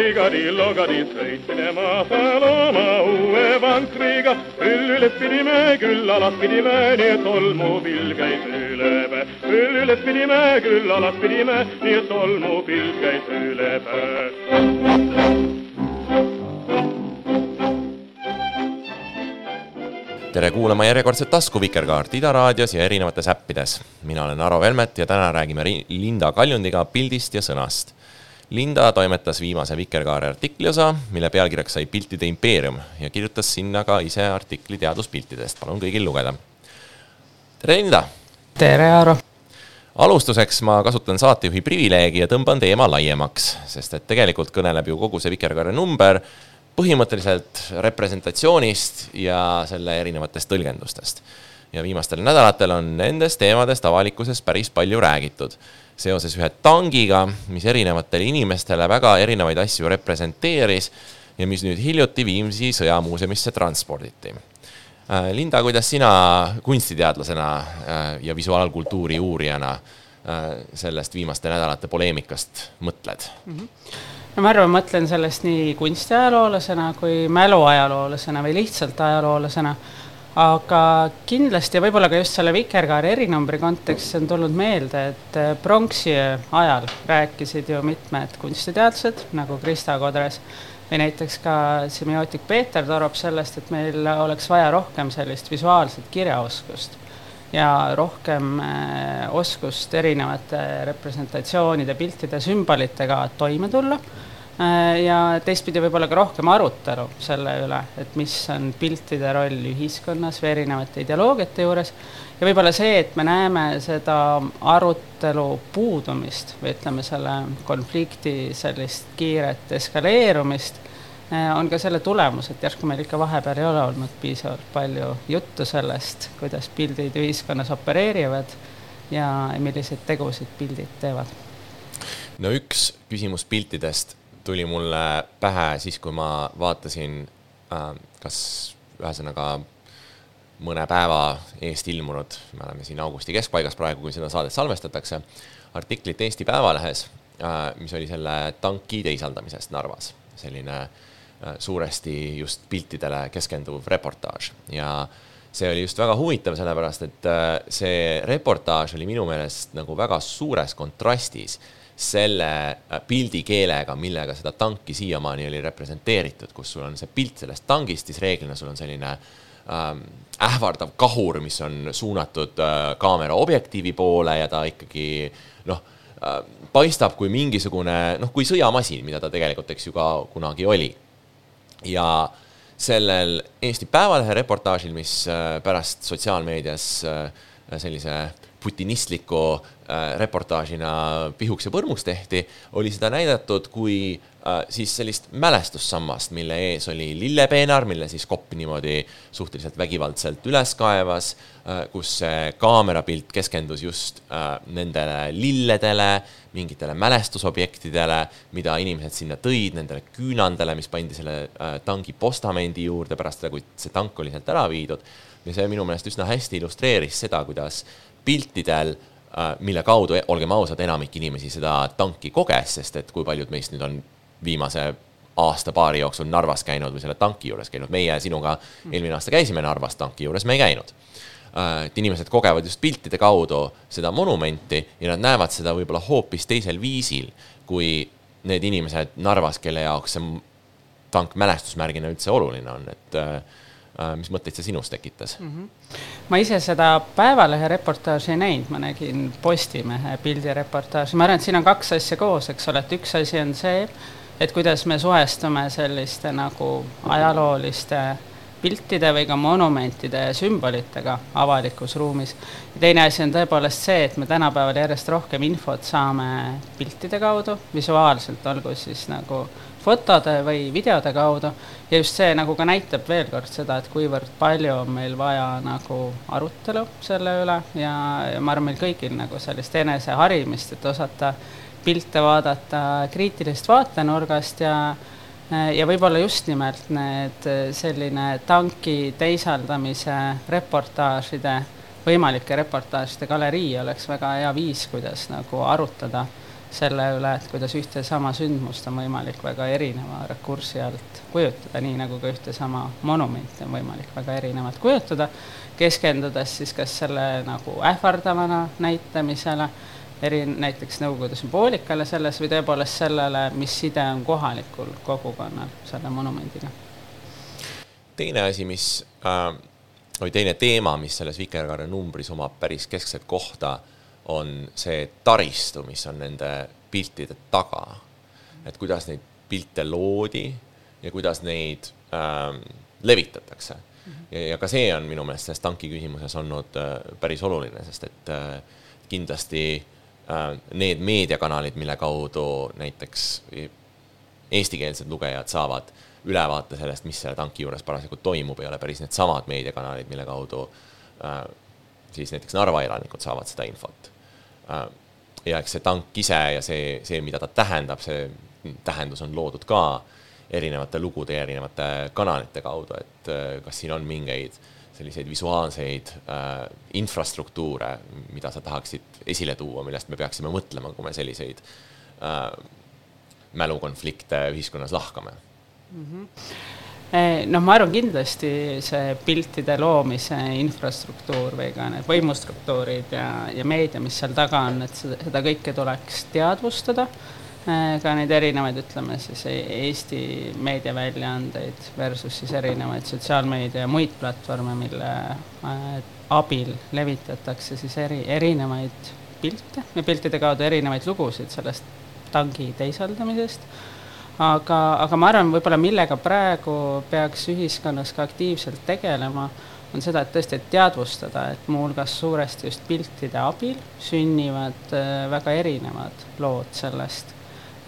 Ligari, logari, seitsemän maata loma, uue vankri. Küll üles pidime, küll alas pidime, nii et tolmupilv käis üle päe. küll üles pidime, küll alas pidime, nii et tolmupilv käis üle päe. tere kuulama järjekordset tasku Vikerkaart Ida raadios ja erinevates äppides. mina olen Aro Velmet ja täna räägime Linda Kaljundiga pildist ja sõnast Linda toimetas viimase Vikerkaare artikliosa, mille pealkirjaks sai Piltide impeerium ja kirjutas sinna ka ise artikli teaduspiltidest, palun kõigil lugeda. tere, Linda! tere, Aaro! alustuseks ma kasutan saatejuhi privileegi ja tõmban teema laiemaks, sest et tegelikult kõneleb ju kogu see Vikerkaare number põhimõtteliselt representatsioonist ja selle erinevatest tõlgendustest. ja viimastel nädalatel on nendest teemadest avalikkuses päris palju räägitud seoses ühe tangiga, mis erinevatele inimestele väga erinevaid asju representeeris ja mis nüüd hiljuti Viimsi sõjamuuseumisse transporditi. Äh, Linda, kuidas sina kunstiteadlasena äh, ja visuaalkultuuri uurijana äh, sellest viimaste nädalate poleemikast mõtled mm? -hmm no ma arvan, mõtlen sellest nii kunstiajaloolasena kui mäluajaloolasena või lihtsalt ajaloolasena aga kindlasti võib-olla ka just selle Vikerkaare erinumbri kontekstis on tulnud meelde, et äh, pronksi ajal rääkisid ju mitmed kunstiteadlased nagu Krista Kodres või näiteks ka semiootik Peeter Torop sellest, et meil oleks vaja rohkem sellist visuaalset kirjaoskust ja rohkem äh, oskust erinevate representatsioonide, piltide, sümbolitega toime tulla ja teistpidi võib-olla ka rohkem arutelu selle üle, et mis on piltide roll ühiskonnas või erinevate ideoloogiate juures. ja võib-olla see, et me näeme seda arutelu puudumist või ütleme, selle konflikti sellist kiiret eskaleerumist, äh, on ka selle tulemus, et järsku meil ikka vahepeal ei ole olnud piisavalt palju juttu sellest, kuidas pildid ühiskonnas opereerivad ja milliseid tegusid pildid teevad no üks küsimus piltidest tuli mulle pähe siis, kui ma vaatasin äh, kas ühesõnaga mõne päeva eest ilmunud, me oleme siin augusti keskpaigas praegu, kui seda saadet salvestatakse, artiklit Eesti Päevalehes äh,, mis oli selle tanki teisaldamisest Narvas, selline äh, suuresti just piltidele keskenduv reportaaž. Ja see oli just väga huvitav, sellepärast et äh, see reportaaž oli minu meelest nagu väga suures kontrastis selle äh, pildikeelega, millega seda tanki siiamaani oli representeeritud, kus sul on see pilt sellest tangist, siis reeglina sul on selline ähm, ähvardav kahur, mis on suunatud äh, kaamera objektiivi poole ja ta ikkagi noh äh,, paistab kui mingisugune noh, kui sõjamasin, mida ta tegelikult, eks ju, ka kunagi oli. ja sellel Eesti Päevalehe reportaažil, mis pärast sotsiaalmeedias sellise putinistliku reportaažina pihuks ja põrmuks tehti, oli seda näidatud kui äh, siis sellist mälestussammast, mille ees oli lillepeenar, mille siis kopp niimoodi suhteliselt vägivaldselt üles kaevas, äh, kus see kaamerapilt keskendus just nendele lilledele, mingitele mälestusobjektidele, mida inimesed sinna tõid, nendele küünandele, mis pandi selle tangi postamendi juurde pärast seda, kui see tank oli sealt ära viidud. Ja see minu meelest üsna hästi illustreeris seda, kuidas piltidel, äh, mille kaudu, olgem ausad, enamik inimesi seda tanki koges, sest et kui paljud meist nüüd on viimase aasta-paari jooksul Narvas käinud või selle tanki juures käinud, meie sinuga eelmine aasta käisime Narvas tanki juures, me ei käinud. Äh, et inimesed kogevad just piltide kaudu seda monumenti ja nad näevad seda võib-olla hoopis teisel viisil, kui need inimesed Narvas, kelle jaoks see tank mälestusmärgina üldse oluline on, et äh, Äh, mis mõtteid see sinus tekitas mm? -hmm. ma ise seda Päevalehe reportaaži ei näinud, ma nägin Postimehe pildireportaaži, ma arvan, et siin on kaks asja koos, eks ole, et üks asi on see, et kuidas me suhestume selliste nagu ajalooliste piltide või ka monumentide ja sümbolitega avalikus ruumis. teine asi on tõepoolest see, et me tänapäeval järjest rohkem infot saame piltide kaudu, visuaalselt, olgu siis nagu fotode või videode kaudu. Ja just see nagu ka näitab veel kord seda, et kuivõrd palju on meil vaja nagu arutelu selle üle ja, ja ma arvan, meil kõigil nagu sellist eneseharimist, et osata pilte vaadata kriitilisest vaatenurgast ja ja võib-olla just nimelt need selline tanki teisaldamise reportaažide, võimalike reportaažide galerii oleks väga hea viis, kuidas nagu arutada selle üle, et kuidas ühte sama sündmust on võimalik väga erineva rakursi alt kujutada, nii nagu ka ühte sama monumenti on võimalik väga erinevalt kujutada, keskendudes siis kas selle nagu ähvardavana näitamisele, eri, näiteks Nõukogude sümboolikale selles või tõepoolest sellele, mis side on kohalikul kogukonnal selle monumendiga. teine asi, mis äh, või teine teema, mis selles Vikerkaare numbris omab päris keskset kohta on see taristu, mis on nende piltide taga. et kuidas neid pilte loodi ja kuidas neid ähm, levitatakse mm. -hmm. ja, ja ka see on minu meelest selles tanki küsimuses olnud äh, päris oluline, sest et äh, kindlasti äh, need meediakanalid, mille kaudu näiteks eestikeelsed lugejad saavad ülevaate sellest, mis selle tanki juures parasjagu toimub, ei ole päris needsamad meediakanalid, mille kaudu äh, siis näiteks Narva elanikud saavad seda infot. Äh, ja eks see tank ise ja see, see, mida ta tähendab, see tähendus on loodud ka erinevate lugude ja erinevate kanalite kaudu, et äh, kas siin on mingeid selliseid visuaalseid äh, infrastruktuure, mida sa tahaksid esile tuua, millest me peaksime mõtlema, kui me selliseid äh, mälukonflikte ühiskonnas lahkame mm? -hmm noh, ma arvan kindlasti see piltide loomise infrastruktuur või ka need võimustruktuurid ja, ja meedia, mis seal taga on, et seda, seda kõike tuleks teadvustada, eh, ka neid erinevaid, ütleme siis e-, Eesti meediaväljaandeid versus siis erinevaid sotsiaalmeedia ja muid platvorme, mille eh, abil levitatakse siis eri, erinevaid pilte ja piltide kaudu erinevaid lugusid sellest tangi teisaldamisest aga, aga ma arvan, võib-olla millega praegu peaks ühiskonnas ka aktiivselt tegelema, on seda, et tõesti, et teadvustada, et muuhulgas suuresti just piltide abil sünnivad äh, väga erinevad lood sellest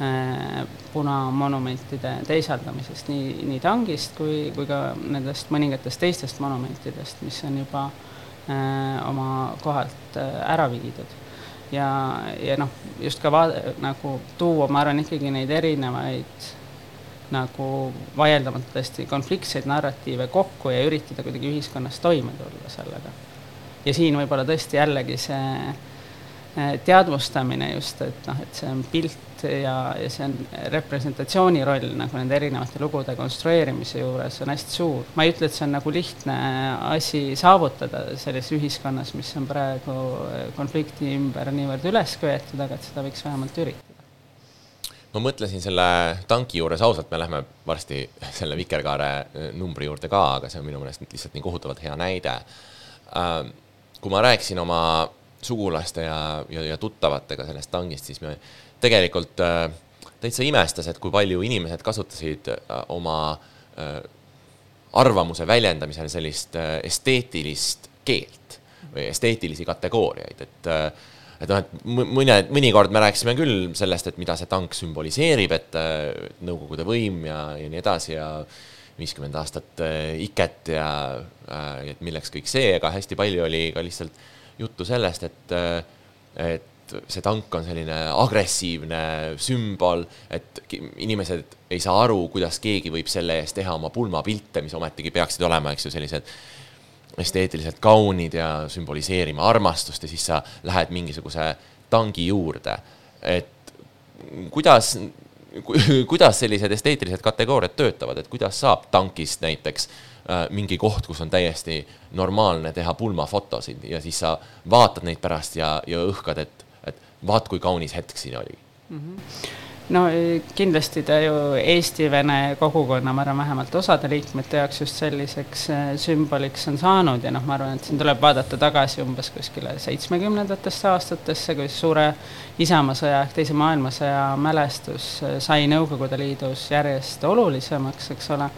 äh, punamonumentide teisaldamisest, nii, nii tangist kui, kui ka nendest mõningatest teistest monumentidest, mis on juba äh, oma kohalt ära viidud ja, ja noh, just ka vaade, nagu tuua, ma arvan, ikkagi neid erinevaid nagu vaieldamatult tõesti konfliktseid narratiive kokku ja üritada kuidagi ühiskonnas toime tulla sellega. ja siin võib-olla tõesti jällegi see teadvustamine just, et noh, et see on pilt ja, ja see on representatsiooni roll nagu nende erinevate lugude konstrueerimise juures on hästi suur. ma ei ütle, et see on nagu lihtne asi saavutada selles ühiskonnas, mis on praegu konflikti ümber niivõrd üles köetud, aga et seda võiks vähemalt üritada ma mõtlesin selle tanki juures ausalt, me lähme varsti selle Vikerkaare äh, numbri juurde ka, aga see on minu meelest lihtsalt nii kohutavalt hea näide. Ähm, kui ma rääkisin oma sugulaste ja, ja, ja tuttavatega sellest tangist, siis me tegelikult äh, täitsa imestas, et kui palju inimesed kasutasid äh, oma äh, arvamuse väljendamisel sellist esteetilist keelt või esteetilisi kategooriaid, et et noh, et mõne, mõnikord me rääkisime küll sellest, et mida see tank sümboliseerib, et Nõukogude võim ja, ja nii edasi ja viiskümmend aastat iket ja et milleks kõik see, aga hästi palju oli ka lihtsalt juttu sellest, et, et et see tank on selline agressiivne sümbol, et inimesed ei saa aru, kuidas keegi võib selle eest teha oma pulmapilte, mis ometigi peaksid olema, eks ju, sellised esteetiliselt kaunid ja sümboliseerima armastust ja siis sa lähed mingisuguse tangi juurde. et kuidas, kuidas sellised esteetilised kategooriad töötavad, et kuidas saab tankist näiteks äh, mingi koht, kus on täiesti normaalne teha pulmafotosid ja siis sa vaatad neid pärast ja, ja õhkad, et vaat kui kaunis hetk siin oli mm. -hmm no e, kindlasti ta ju Eesti-Vene kogukonna, ma arvan, vähemalt osade liikmete jaoks just selliseks e, sümboliks on saanud ja noh, ma arvan, et siin tuleb vaadata tagasi umbes kuskile seitsmekümnendatesse aastatesse, kui suure Isamaasõja ehk Teise maailmasõja mälestus e, sai Nõukogude Liidus järjest olulisemaks, eks ole,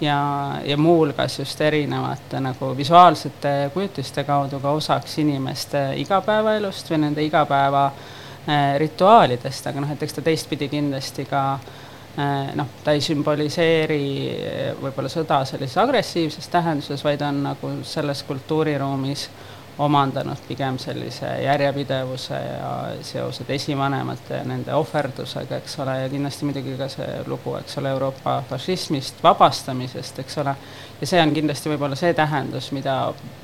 ja, ja muuhulgas just erinevate nagu visuaalsete kujutiste kaudu ka osaks inimeste igapäevaelust või nende igapäeva äh, rituaalidest, aga noh, et eks ta teistpidi kindlasti ka noh, ta ei sümboliseeri võib-olla sõda sellises agressiivses tähenduses, vaid on nagu selles kultuuriruumis omandanud pigem sellise järjepidevuse ja seosed esivanemate ja nende ohverdusega, eks ole, ja kindlasti muidugi ka see lugu, eks ole, Euroopa fašismist vabastamisest, eks ole, ja see on kindlasti võib-olla see tähendus, mida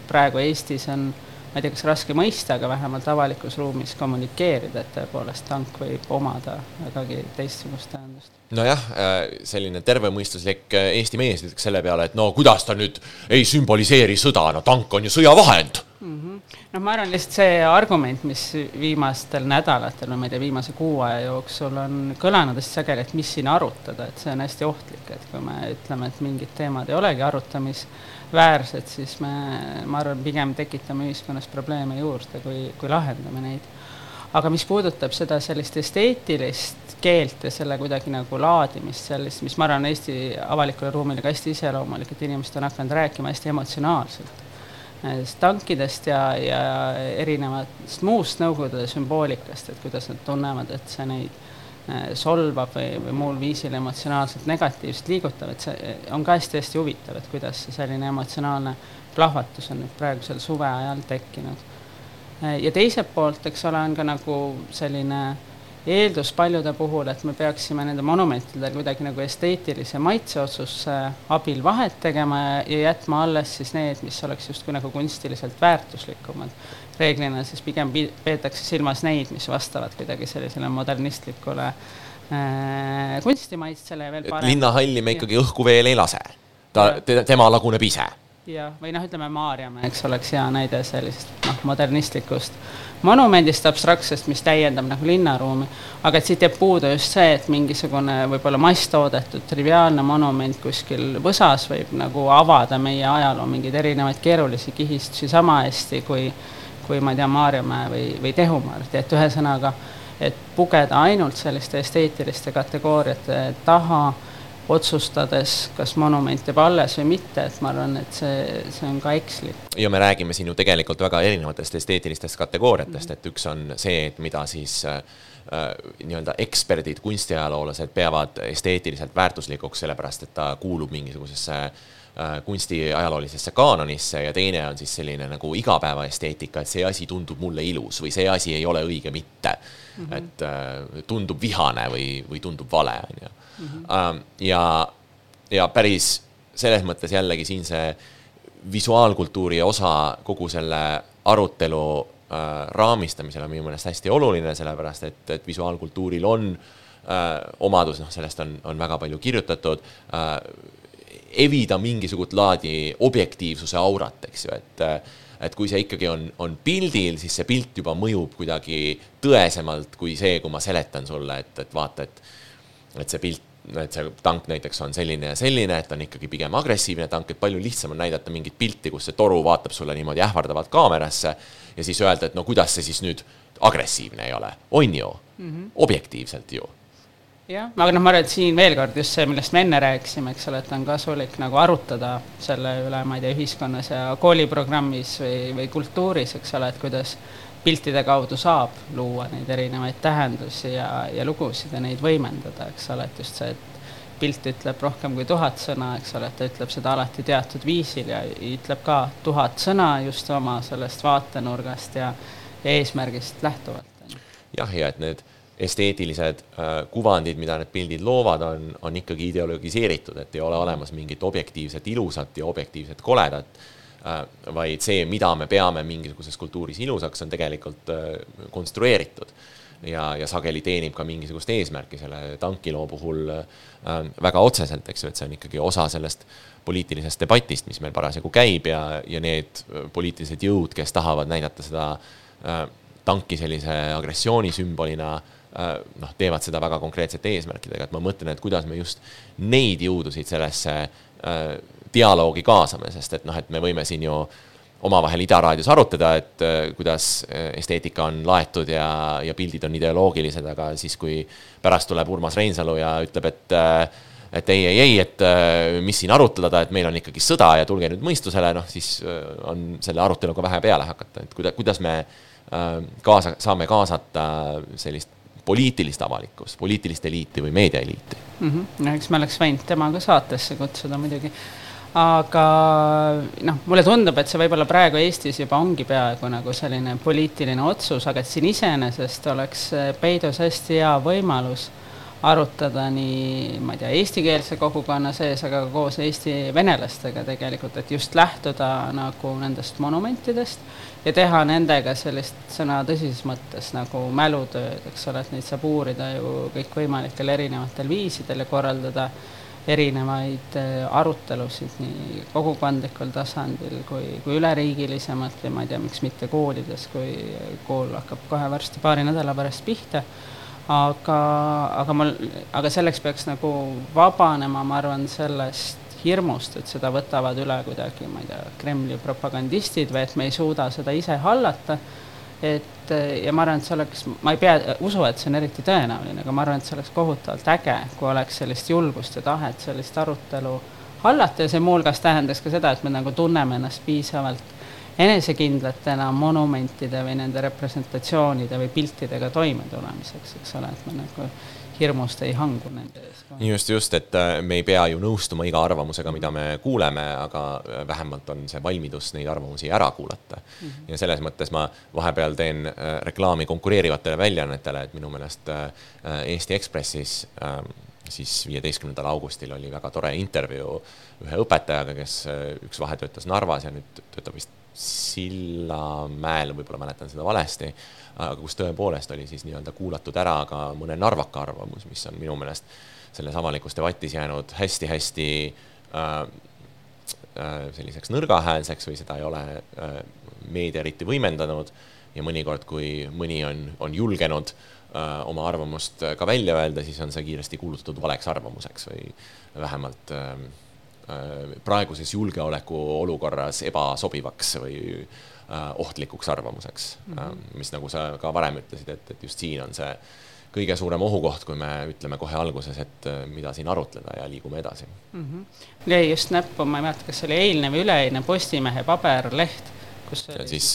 praegu Eestis on ma ei tea, kas raske mõista, aga vähemalt avalikus ruumis kommunikeerida, et tõepoolest tank võib omada vägagi teistsugust tähendust. nojah, selline tervemõistuslik Eesti mees ütleks selle peale, et no kuidas ta nüüd ei sümboliseeri sõda, no tank on ju sõjavahend mm. -hmm. noh, ma arvan lihtsalt see argument, mis viimastel nädalatel või ma ei tea, viimase kuu aja jooksul on kõlanud hästi sageli, et mis siin arutada, et see on hästi ohtlik, et kui me ütleme, et mingid teemad ei olegi arutamisväärsed, siis me, ma arvan, pigem tekitame ühiskonnas probleeme juurde, kui, kui lahendame neid. aga mis puudutab seda sellist esteetilist keelt ja selle kuidagi nagu laadimist, sellist, mis ma arvan, Eesti avalikule ruumile ka hästi iseloomulik, et inimesed on hakanud rääkima hästi emotsionaalselt tankidest ja, ja erinevatest muust Nõukogude sümboolikast, et kuidas nad tunnevad, et see neid äh, solvab või, või muul viisil emotsionaalselt negatiivselt liigutab, et see on ka hästi-hästi huvitav, et kuidas see selline emotsionaalne plahvatus on nüüd praegusel suve ajal tekkinud. Äh, ja teiselt poolt, eks ole, on ka nagu selline eeldus paljude puhul, et me peaksime nende monumentidel kuidagi nagu esteetilise maitseotsuse abil vahet tegema ja, ja jätma alles siis need, mis oleks justkui nagu kunstiliselt väärtuslikumad. reeglina siis pigem peetakse silmas neid, mis vastavad kuidagi sellisele modernistlikule äh, kunstimaitsele veel parem. linnahalli me ikkagi õhku veel ei lase. ta, tema laguneb ise. jah, või noh, ütleme Maarjamäe, eks oleks hea näide sellisest noh, modernistlikust monumendist abstraktsest, mis täiendab nagu linnaruumi, aga et siit jääb puudu just see, et mingisugune võib-olla masstoodetud triviaalne monument kuskil võsas võib nagu avada meie ajaloo mingeid erinevaid keerulisi kihistusi sama hästi kui, kui ma ei tea, Maarjamäe või, või Tehumaardi, et ühesõnaga, et pugeda ainult selliste esteetiliste kategooriate taha otsustades, kas monument jääb alles või mitte, et ma arvan, et see, see on ka ekslik. ja me räägime siin ju tegelikult väga erinevatest esteetilistest kategooriatest et üks on see, et mida siis äh, nii-öelda eksperdid, kunstiajaloolased peavad esteetiliselt väärtuslikuks, sellepärast et ta kuulub mingisugusesse äh, kunstiajaloolisesse kaanonisse ja teine on siis selline nagu igapäevaesteetika, et see asi tundub mulle ilus või see asi ei ole õige mitte mm. -hmm. et äh, tundub vihane või, või tundub vale, on ju mm. -hmm. ja, ja päris selles mõttes jällegi siin see visuaalkultuuri osa kogu selle arutelu äh, raamistamisel on minu meelest hästi oluline, sellepärast et, et visuaalkultuuril on äh, omadus, noh, sellest on, on väga palju kirjutatud äh,, evida mingisugust laadi objektiivsuse aurat, eks ju, et äh, et kui see ikkagi on, on pildil, siis see pilt juba mõjub kuidagi tõesemalt kui see, kui ma seletan sulle, et, et vaata, et et see pilt et see tank näiteks on selline ja selline, et on ikkagi pigem agressiivne tank, et palju lihtsam on näidata mingit pilti, kus see toru vaatab sulle niimoodi ähvardavalt kaamerasse ja siis öelda, et no kuidas see siis nüüd agressiivne ei ole, on ju? Mm, -hmm. objektiivselt ju. Jah, aga noh, ma arvan, et siin veel kord just see, millest me enne rääkisime, eks ole, et on kasulik nagu arutada selle üle, ma ei tea, ühiskonnas ja kooliprogrammis või, või kultuuris, eks ole, et kuidas piltide kaudu saab luua neid erinevaid tähendusi ja, ja lugusid ja neid võimendada, eks ole, et just see, et pilt ütleb rohkem kui tuhat sõna, eks ole, et ta ütleb seda alati teatud viisil ja ütleb ka tuhat sõna just oma sellest vaatenurgast ja, eesmärgist lähtuvalt. jah, ja et need esteetilised äh, kuvandid, mida need pildid loovad, on, on ikkagi ideologiseeritud, et ei ole olemas mingit objektiivset ilusat ja objektiivset koledat vaid see, mida me peame mingisuguses kultuuris ilusaks, on tegelikult äh, konstrueeritud. ja, ja sageli teenib ka mingisugust eesmärki selle tankiloo puhul äh, väga otseselt, eks ju, et see on ikkagi osa sellest poliitilisest debatist, mis meil parasjagu käib ja, ja need poliitilised jõud, kes tahavad näidata seda tanki sellise agressiooni sümbolina noh, teevad seda väga konkreetsete eesmärkidega, et ma mõtlen, et kuidas me just neid jõudusid sellesse dialoogi kaasame, sest et noh, et me võime siin ju omavahel Ida raadios arutada, et äh, kuidas äh, esteetika on laetud ja, ja pildid on ideoloogilised, aga siis, kui pärast tuleb Urmas Reinsalu ja ütleb, et äh, et ei, ei, ei, et mis siin arutleda, et meil on ikkagi sõda ja tulge nüüd mõistusele, noh siis on selle aruteluga vähe peale hakata, et kuida-, kuidas me kaasa, saame kaasata sellist poliitilist avalikkust, poliitilist eliiti või meediaeliiti mm. -hmm. no eks me oleks võinud tema ka saatesse kutsuda muidugi aga noh, mulle tundub, et see võib-olla praegu Eestis juba ongi peaaegu nagu selline poliitiline otsus, aga et siin iseenesest oleks peidus hästi hea võimalus arutada nii, ma ei tea, eestikeelse kogukonna sees, aga ka koos eesti venelastega tegelikult, et just lähtuda nagu nendest monumentidest ja teha nendega sellist sõna tõsises mõttes nagu mälutööd, eks ole, et neid saab uurida ju kõikvõimalikel erinevatel viisidel ja korraldada erinevaid äh, arutelusid nii kogukondlikul tasandil kui, kui üleriigilisemalt või ma ei tea, miks mitte koolides, kui kool hakkab kohe varsti paari nädala pärast pihta aga, aga mul, aga selleks peaks nagu vabanema, ma arvan, sellest hirmust, et seda võtavad üle kuidagi, ma ei tea, Kremli propagandistid või et me ei suuda seda ise hallata. Et ja ma arvan, et see oleks, ma ei pea, usu, et see on eriti tõenäoline, aga ma arvan, et see oleks kohutavalt äge, kui oleks sellist julgust ja tahet sellist arutelu hallata. Ja see muuhulgas tähendaks ka seda, et me nagu tunneme ennast piisavalt enesekindlatena monumentide või nende representatsioonide või piltidega toimetulemiseks, eks ole, et me nagu hirmust ei hangu nende ees. just, just, et äh, me ei pea ju nõustuma iga arvamusega, mida me kuuleme, aga äh, vähemalt on see valmidus neid arvamusi ära kuulata mm. -hmm. ja selles mõttes ma vahepeal teen äh, reklaami konkureerivatele väljaannetele, et minu meelest Eesti Ekspressis ähm, siis viieteistkümnendal augustil oli väga tore intervjuu ühe õpetajaga, kes üks vahetöötas Narvas ja nüüd töötab vist Sillamäel, võib-olla mäletan seda valesti, kus tõepoolest oli siis nii-öelda kuulatud ära ka mõne narvaka arvamus, mis on minu meelest selles avalikus debatis jäänud hästi-hästi äh, äh, selliseks nõrgahäälseks või seda ei ole äh, meedia eriti võimendanud. Ja mõnikord, kui mõni on, on julgenud äh, oma arvamust ka välja öelda, siis on see kiiresti kuulutatud valeks arvamuseks või vähemalt äh, Äh, praeguses julgeolekuolukorras ebasobivaks või äh, ohtlikuks arvamuseks mm, -hmm. mis, nagu sa ka varem ütlesid, et, et just siin on see kõige suurem ohukoht, kui me ütleme kohe alguses, et mida siin arutleda ja liigume edasi mm. -hmm. jäi just näppu, ma ei mäleta, kas see oli eilne või üleeilne Postimehe paberleht, kus siis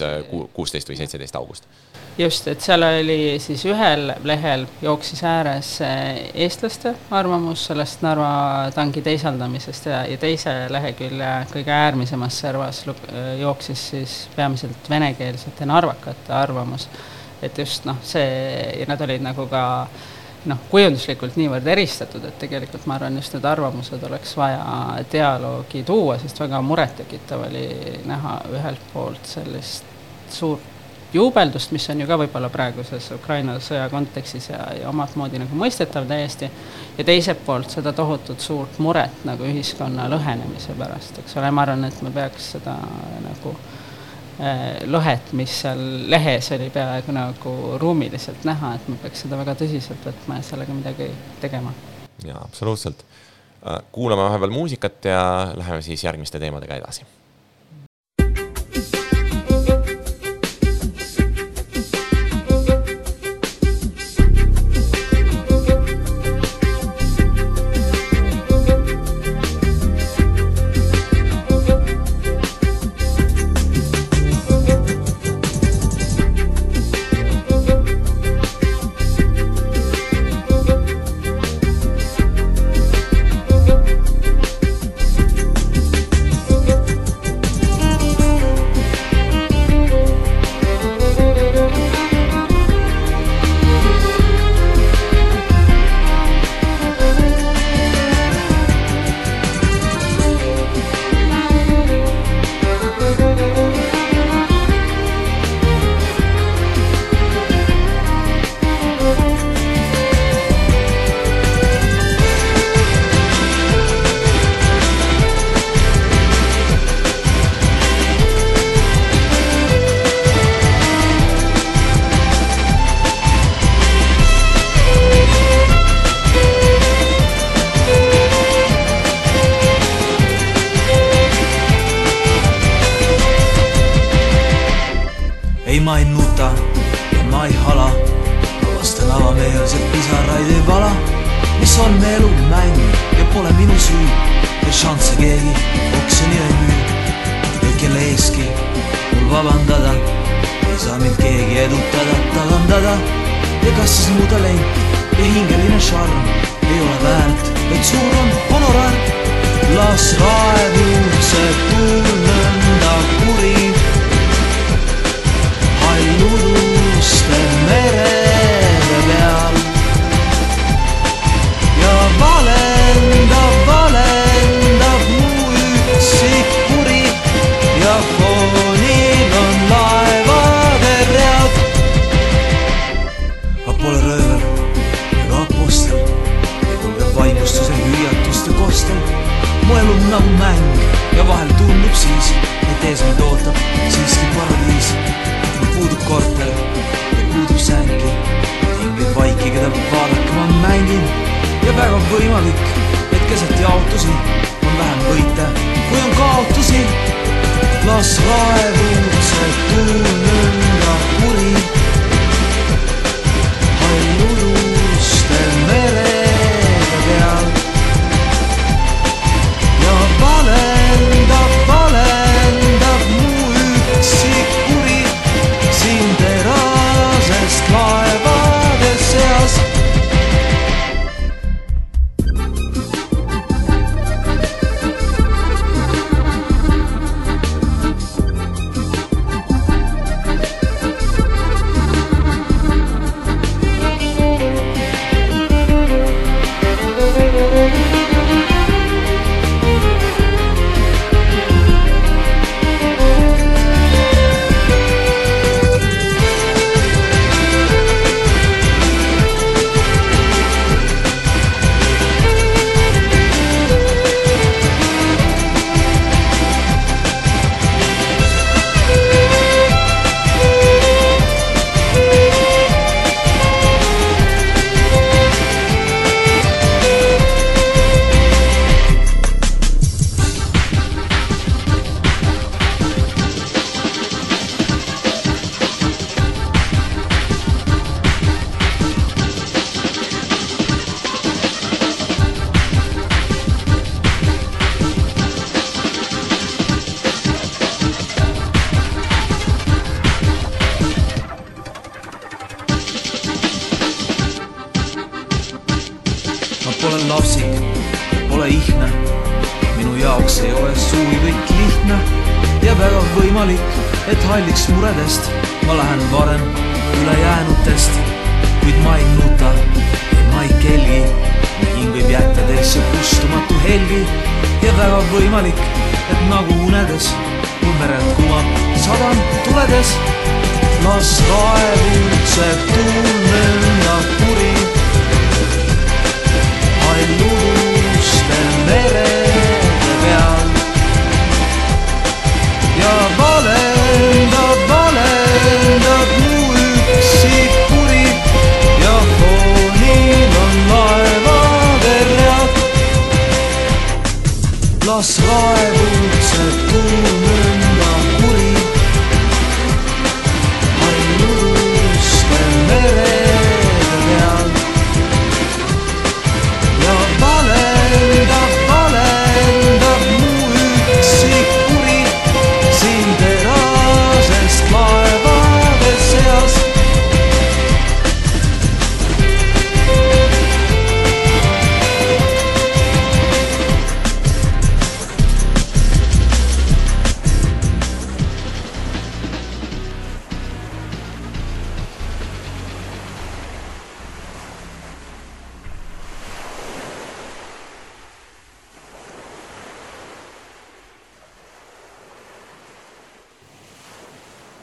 kuusteist või seitseteist august just, et seal oli siis ühel lehel jooksis ääres eh, eestlaste arvamus sellest Narva tanki teisaldamisest ja, ja teise lehekülje kõige äärmisemas servas eh, jooksis siis peamiselt venekeelsete narvakate arvamus. et just noh, see ja nad olid nagu ka noh, kujunduslikult niivõrd eristatud, et tegelikult ma arvan, just need arvamused oleks vaja dialoogi tuua, sest väga murettekitav oli näha ühelt poolt sellist suurt juubeldust, mis on ju ka võib-olla praeguses Ukraina sõja kontekstis ja, ja omat moodi nagu mõistetav täiesti, ja teiselt poolt seda tohutut suurt muret nagu ühiskonna lõhenemise pärast, eks ole, ma arvan, et me peaks seda nagu äh, lõhet, mis seal lehes oli peaaegu nagu ruumiliselt näha, et me peaks seda väga tõsiselt võtma ja sellega midagi tegema. jaa, absoluutselt. Äh, kuulame vahepeal muusikat ja läheme siis järgmiste teemadega edasi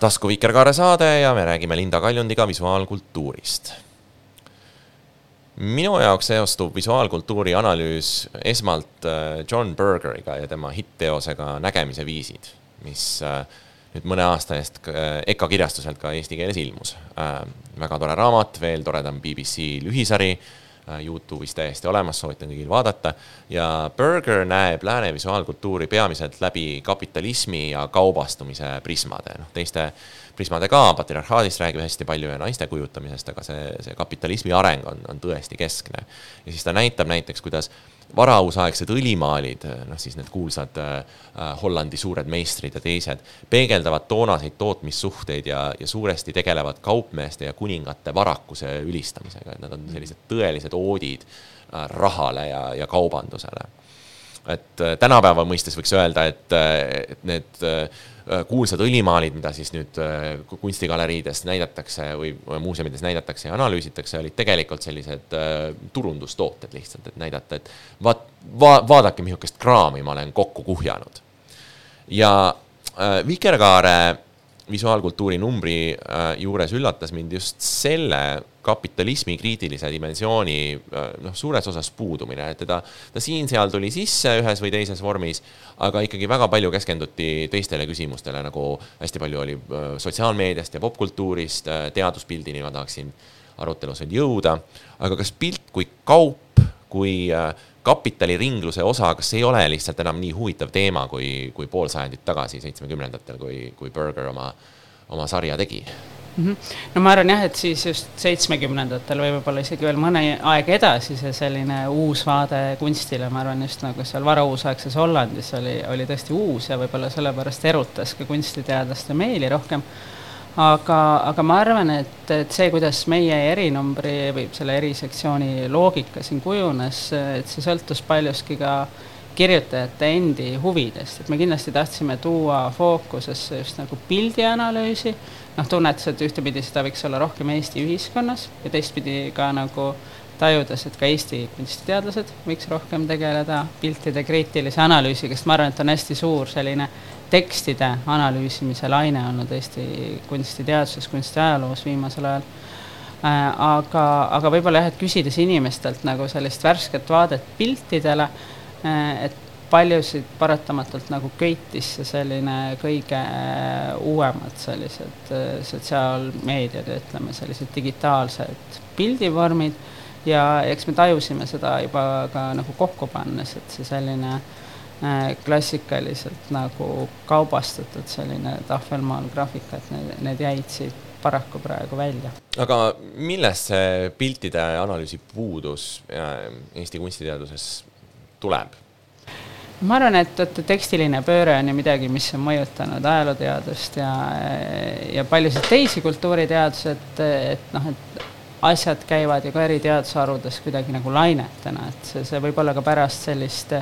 tasku Vikerkaare saade ja me räägime Linda Kaljundiga visuaalkultuurist. minu jaoks seostub visuaalkultuuri analüüs esmalt äh, John Bergeriga ja tema hitt-teosega Nägemise viisid, mis äh, nüüd mõne aasta eest äh, EKA kirjastuselt ka eesti keeles ilmus. väga tore raamat, veel toredam BBC lühisari Äh, Youtube'is täiesti olemas, soovitan kõigil vaadata. ja Berger näeb lääne visuaalkultuuri peamiselt läbi kapitalismi ja kaubastumise prismade, noh teiste prismade ka, patriarhaadist räägib hästi palju ja naiste kujutamisest, aga see, see kapitalismi areng on, on tõesti keskne. ja siis ta näitab näiteks, kuidas varausaegsed õlimaalid, noh siis need kuulsad äh, Hollandi suured meistrid ja teised, peegeldavad toonaseid tootmissuhteid ja, ja suuresti tegelevad kaupmeeste ja kuningate varakuse ülistamisega, et nad on sellised tõelised oodid äh, rahale ja, ja kaubandusele. Et äh, tänapäeva mõistes võiks öelda, et, äh, et need äh, kuulsad õlimaalid, mida siis nüüd kunstigaleriides näidatakse või muuseumides näidatakse ja analüüsitakse, olid tegelikult sellised turundustooted lihtsalt, et näidata, et vaat va,, vaadake, missugust kraami ma olen kokku kuhjanud. ja Vikerkaare visuaalkultuuri numbri juures üllatas mind just selle kapitalismi kriitilise dimensiooni äh, noh, suures osas puudumine, et teda, ta siin-seal tuli sisse ühes või teises vormis, aga ikkagi väga palju keskenduti teistele küsimustele, nagu hästi palju oli äh, sotsiaalmeediast ja popkultuurist, äh, teaduspildini ma tahaksin arutelus veel jõuda, aga kas pilt kui kaup, kui kapitaliringluse osa, kas ei ole lihtsalt enam nii huvitav teema, kui, kui pool sajandit tagasi, seitsmekümnendatel, kui, kui Berger oma, oma sarja tegi? mm. -hmm. no ma arvan jah, et siis just seitsmekümnendatel või võib-olla isegi veel mõne aeg edasi see selline uus vaade kunstile, ma arvan just nagu seal varauusaegses Hollandis oli, oli tõesti uus ja võib-olla sellepärast erutas ka kunstiteadlaste meeli rohkem. aga, aga ma arvan, et, et see, kuidas meie erinumbri või selle erisektsiooni loogika siin kujunes, et see sõltus paljuski ka kirjutajate endi huvidest, et me kindlasti tahtsime tuua fookusesse just nagu pildianalüüsi noh, tunnetas, et ühtepidi seda võiks olla rohkem Eesti ühiskonnas ja teistpidi ka nagu tajudes, et ka Eesti kunstiteadlased võiks rohkem tegeleda piltide kriitilise analüüsiga, sest ma arvan, et on hästi suur selline tekstide analüüsimise laine olnud Eesti kunstiteaduses, kunstiajaloos viimasel ajal äh,. aga, aga võib-olla jah, et küsides inimestelt nagu sellist värsket vaadet piltidele et paljusid paratamatult nagu köitis see selline kõige äh, uuemad sellised äh, sotsiaalmeediad, ütleme sellised digitaalsed pildivormid ja eks me tajusime seda juba ka nagu kokku pannes, et see selline äh, klassikaliselt nagu kaubastatud selline tahvelmaal graafika, et need, need jäid siit paraku praegu välja. aga millest see piltide analüüsi puudus Eesti kunstiteaduses tuleb? ma arvan, et, et tekstiline pööre on ju midagi, mis on mõjutanud ajalooteadust ja, ja paljusid teisi kultuuriteadusi, et, et noh, et asjad käivad ju ka eri teadusharudes kuidagi nagu lainetena, et see, see võib olla ka pärast sellist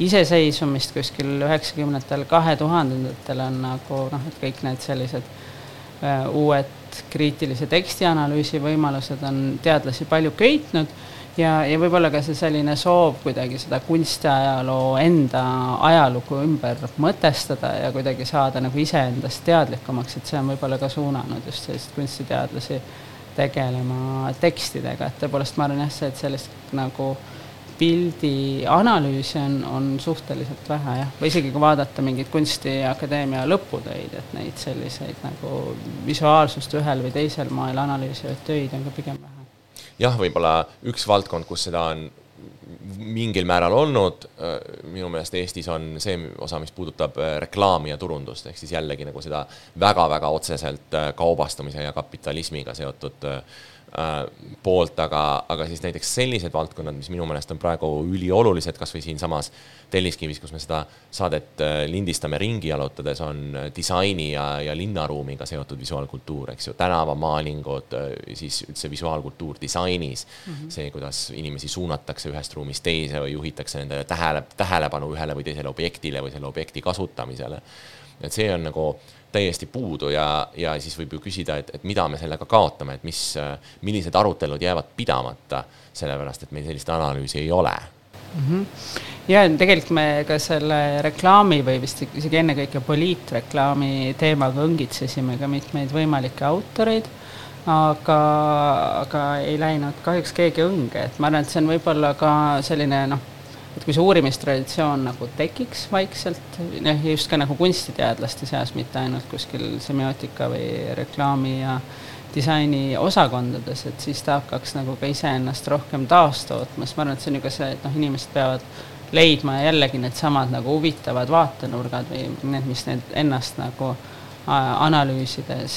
iseseisvumist kuskil üheksakümnendatel, kahe tuhandendatel on nagu noh, et kõik need sellised uh, uued kriitilise tekstianalüüsi võimalused on teadlasi palju köitnud ja, ja võib-olla ka see selline soov kuidagi seda kunstiajaloo enda ajalugu ümber mõtestada ja kuidagi saada nagu iseendast teadlikumaks, et see on võib-olla ka suunanud just selliseid kunstiteadlasi tegelema tekstidega, et tõepoolest ma arvan jah, see, et sellist nagu pildi analüüsi on, on suhteliselt vähe jah, või isegi kui vaadata mingeid Kunstiakadeemia lõputöid, et neid selliseid nagu visuaalsust ühel või teisel moel analüüsivaid töid on ka pigem jah, võib-olla üks valdkond, kus seda on mingil määral olnud, äh, minu meelest Eestis on see osa, mis puudutab äh, reklaami ja turundust, ehk siis jällegi nagu seda väga-väga otseselt äh, kaubastamise ja kapitalismiga seotud poolt, aga, aga siis näiteks sellised valdkonnad, mis minu meelest on praegu üliolulised, kas või siinsamas Telliskivis, kus me seda saadet äh, lindistame ringi jalutades, on äh, disaini ja, ja linnaruumiga seotud visuaalkultuur, eks ju, tänavamaalingud, äh, siis üldse visuaalkultuur disainis mm. -hmm. see, kuidas inimesi suunatakse ühest ruumist teise või juhitakse nende tähele, tähelepanu ühele või teisele objektile või selle objekti kasutamisele. et see on nagu täiesti puudu ja, ja siis võib ju küsida, et, et mida me sellega kaotame, et mis, millised arutelud jäävad pidamata, sellepärast et meil sellist analüüsi ei ole mm. -hmm. ja tegelikult me ka selle reklaami või vist isegi ennekõike poliitreklaami teemaga õngitsesime ka mitmeid võimalikke autoreid, aga, aga ei läinud kahjuks keegi õnge, et ma arvan, et see on võib-olla ka selline noh, et kui see uurimistraditsioon nagu tekiks vaikselt, noh, just ka nagu kunstiteadlaste seas, mitte ainult kuskil semiootika või reklaami ja disainiosakondades, et siis ta hakkaks nagu ka iseennast rohkem taastootma, sest ma arvan, et see on ju ka see, et noh, inimesed peavad leidma jällegi needsamad nagu huvitavad vaatenurgad või need, mis need ennast nagu analüüsides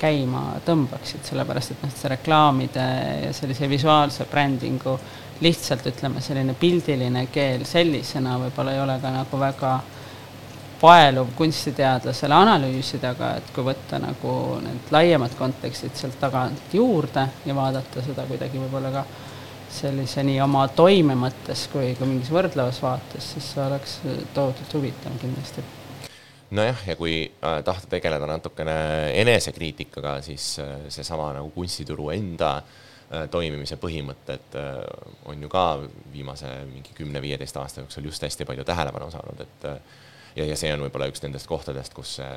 käima tõmbaksid, sellepärast et noh, see reklaamide ja sellise visuaalse brändingu lihtsalt ütleme, selline pildiline keel sellisena võib-olla ei ole ka nagu väga paeluv kunstiteadlasele analüüsida, aga et kui võtta nagu need laiemad kontekstid sealt tagant juurde ja vaadata seda kuidagi võib-olla ka sellise nii oma toime mõttes kui ka mingis võrdlevas vaates, siis see oleks tohutult huvitav kindlasti. nojah, ja kui äh, tahta tegeleda natukene enesekriitikaga, siis äh, seesama nagu kunstituru enda äh, toimimise põhimõtted äh, on ju ka viimase mingi kümne-viieteist aasta jooksul just hästi palju tähelepanu saanud, et äh, ja, ja see on võib-olla üks nendest kohtadest, kus see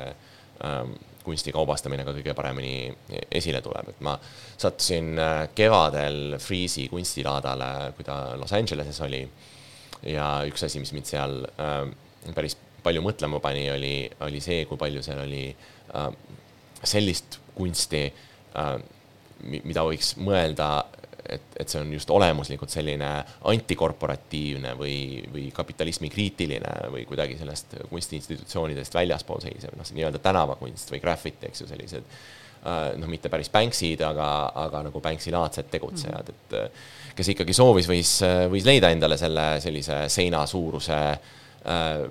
ähm, kunsti kaubastamine ka kõige paremini esile tuleb, et ma sattusin äh, kevadel Freeze'i kunstilaadale, kui ta Los Angeleses oli. ja üks asi, mis mind seal äh, päris palju mõtlema pani, oli, oli see, kui palju seal oli äh, sellist kunsti äh,, mida võiks mõelda et, et see on just olemuslikult selline antikorporatiivne või, või kapitalismi kriitiline või kuidagi sellest kunstiinstitutsioonidest väljaspool seisev, noh, see nii-öelda tänavakunst või graffiti, eks ju, sellised äh, noh, mitte päris Banksid, aga, aga nagu Banksi-laadsed tegutsejad, et kes ikkagi soovis, võis, võis leida endale selle sellise seina suuruse äh,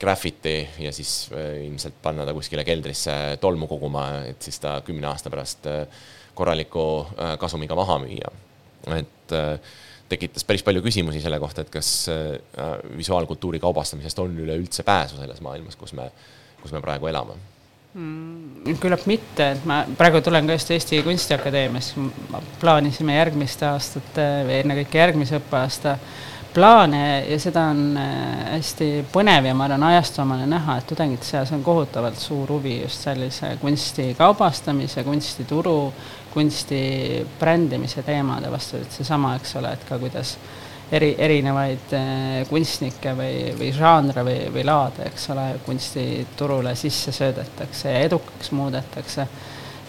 graffiti ja siis äh, ilmselt panna ta kuskile keldrisse tolmu koguma, et siis ta kümne aasta pärast äh, korraliku äh, kasumiga maha müüa. et äh, tekitas päris palju küsimusi selle kohta, et kas äh, visuaalkultuuri kaubastamisest on üleüldse pääsu selles maailmas, kus me, kus me praegu elame mm,? küllap mitte, et ma praegu tulen ka just Eesti Kunstiakadeemiast, plaanisime järgmiste aastate või ennekõike järgmise õppeaasta plaane ja seda on hästi põnev ja ma arvan, ajastuomane näha, et tudengite seas on kohutavalt suur huvi just sellise kunsti kaubastamise, kunstituru kunsti brändimise teemade vastu, et seesama, eks ole, et ka kuidas eri, erinevaid äh, kunstnikke või, või žanre või, või laade, eks ole, kunstiturule sisse söödetakse ja edukaks muudetakse.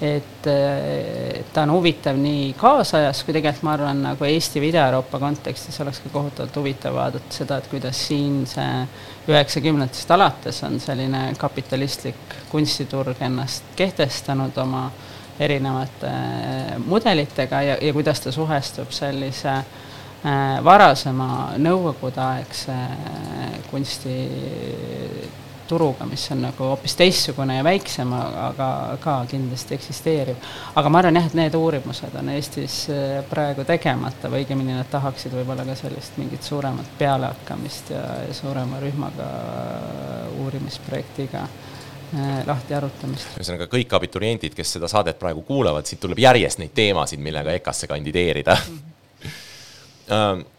et, äh, et ta on huvitav nii kaasajas kui tegelikult ma arvan, nagu Eesti või Ida-Euroopa kontekstis oleks ka kohutavalt huvitav vaadata seda, et kuidas siin see üheksakümnendatest alates on selline kapitalistlik kunstiturg ennast kehtestanud oma äh, erinevate äh, mudelitega ja, ja kuidas ta suhestub sellise äh, varasema nõukogudeaegse äh, kunstituruga, mis on nagu hoopis teistsugune ja väiksem, aga ka kindlasti eksisteeriv. aga ma arvan jah, et need uurimused on Eestis praegu tegemata või õigemini nad tahaksid võib-olla ka sellist mingit suuremat pealehakkamist ja, suurema rühmaga uurimisprojektiga lahti arutamist. ühesõnaga kõik abituriendid, kes seda saadet praegu kuulavad, siit tuleb järjest neid teemasid, millega EKA-sse kandideerida mm. -hmm.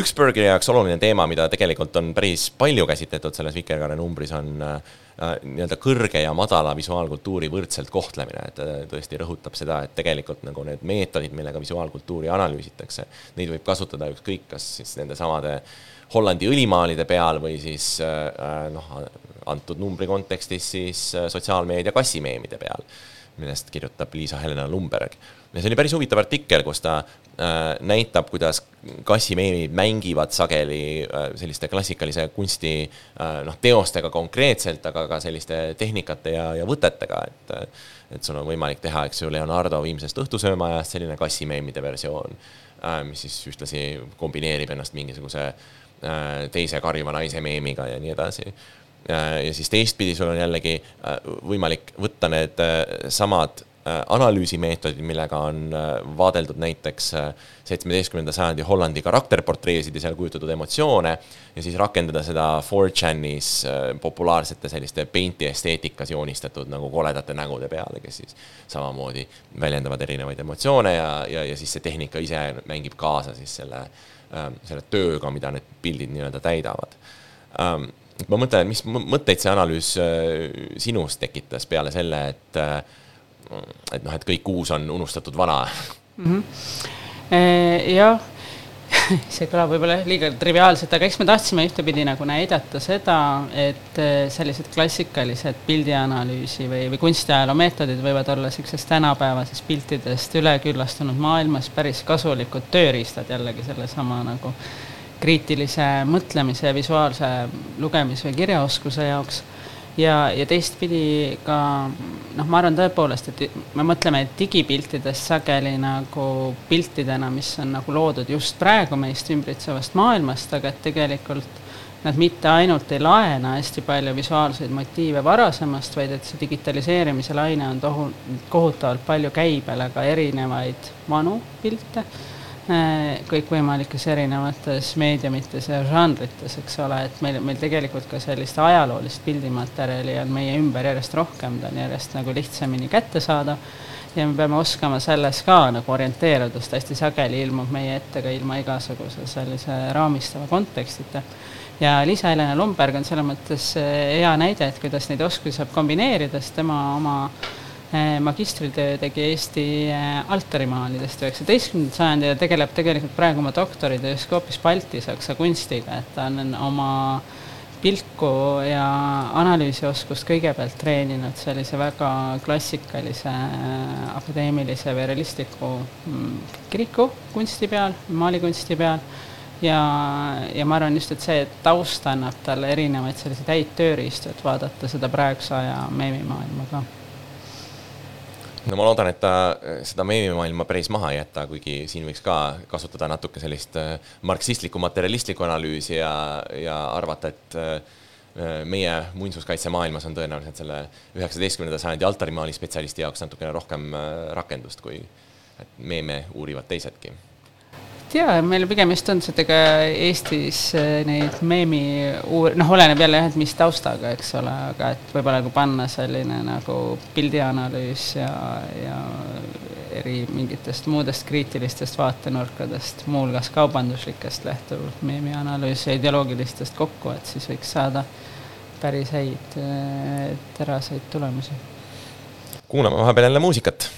üks Burgeri jaoks oluline teema, mida tegelikult on päris palju käsitletud selles Vikerkaare numbris, on äh, nii-öelda kõrge ja madala visuaalkultuuri võrdselt kohtlemine, et äh, tõesti rõhutab seda, et tegelikult nagu need meetodid, millega visuaalkultuuri analüüsitakse, neid võib kasutada ükskõik, kas siis nende samade Hollandi õlimaalide peal või siis noh, antud numbri kontekstis siis äh, sotsiaalmeedia kassimeemide peal, millest kirjutab Liisa-Helena Lumberg. ja see oli päris huvitav artikkel, kus ta äh, näitab, kuidas kassimeemid mängivad sageli äh, selliste klassikalise kunsti noh, teostega konkreetselt, aga ka selliste tehnikate ja, ja võtetega, et et sul on võimalik teha, eks ju, Leonardo viimsest õhtusöömaajast selline kassimeemide versioon, mis siis ühtlasi kombineerib ennast mingisuguse teise karjuva naise meemiga ja nii edasi ja siis teistpidi sul on jällegi äh, võimalik võtta need äh, samad analüüsimeetodid, millega on vaadeldud näiteks seitsmeteistkümnenda sajandi Hollandi karakterportreesid ja seal kujutatud emotsioone ja siis rakendada seda 4chanis populaarsete selliste paint'i esteetikas joonistatud nagu koledate nägude peale, kes siis samamoodi väljendavad erinevaid emotsioone ja, ja, ja siis see tehnika ise mängib kaasa siis selle, selle tööga, mida need pildid nii-öelda täidavad. Ähm, ma mõtlen, mis mõtteid see analüüs äh, sinus tekitas peale selle, et, äh, et noh, et kõik uus on unustatud vana mm? -hmm. jah see kõlab võib-olla liiga triviaalselt, aga eks me tahtsime ühtepidi nagu näidata seda, et sellised klassikalised pildianalüüsi või, või kunstiajaloo meetodid võivad olla niisugusest tänapäevasest piltidest üleküllastunud maailmas päris kasulikud tööriistad jällegi sellesama nagu äh, kriitilise mõtlemise ja visuaalse lugemis- või kirjaoskuse jaoks. ja, ja teistpidi ka noh, ma arvan tõepoolest, et me mõtleme digipiltidest sageli nagu piltidena, mis on nagu loodud just praegu meist ümbritsevast maailmast, aga et tegelikult nad mitte ainult ei laena hästi palju visuaalseid motiive varasemast, vaid et see digitaliseerimise laine on tohu-, kohutavalt palju käibele ka erinevaid vanu pilte, kõikvõimalikes erinevates meediumites ja žanrites, eks ole, et meil, meil tegelikult ka sellist ajaloolist pildimaterjali on meie ümber järjest rohkem, ta on järjest nagu lihtsamini kättesaadav. Ja me peame oskama selles ka nagu orienteeruda, sest hästi sageli ilmub meie ette ka ilma igasuguse sellise raamistava kontekstita. Ja Liisa-Helena Lomberg on selles mõttes eh, hea näide, et kuidas neid oskusi saab kombineerida, sest tema oma magistritöö tegi Eesti eh, altarimaalidest üheksateistkümnendal sajandil ja tegeleb tegelikult praegu oma doktoritöös ka hoopis baltisaksa kunstiga, et ta on oma pilku ja analüüsioskust kõigepealt treeninud sellise väga klassikalise akadeemilise või realistliku mm, kiriku kunsti peal, maalikunsti peal ja, ja ma arvan just, et see taust annab talle erinevaid selliseid häid tööriistu, et vaadata seda praeguse aja meemimaailma ka. No ma loodan, et ta seda meemimaailma päris maha ei jäta, kuigi siin võiks ka kasutada natuke sellist äh, marksistlikku, materialistlikku analüüsi ja, ja arvata, et äh, meie muinsuskaitsemaailmas on tõenäoliselt selle üheksateistkümnenda sajandi altarimaali spetsialisti jaoks natukene rohkem äh, rakendust, kui meeme uurivad teisedki jaa, meil pigem just on see, et ega Eestis eh, neid meemi uur-, noh, oleneb jälle jah, et mis taustaga, eks ole, aga et võib-olla kui panna selline nagu pildianalüüs ja, ja eri mingitest muudest kriitilistest vaatenurkadest, muuhulgas kaubanduslikest lähtuvalt meemianalüüs ja ideoloogilistest kokku, et siis võiks saada päris häid eh, teraseid tulemusi. kuulame vahepeal jälle muusikat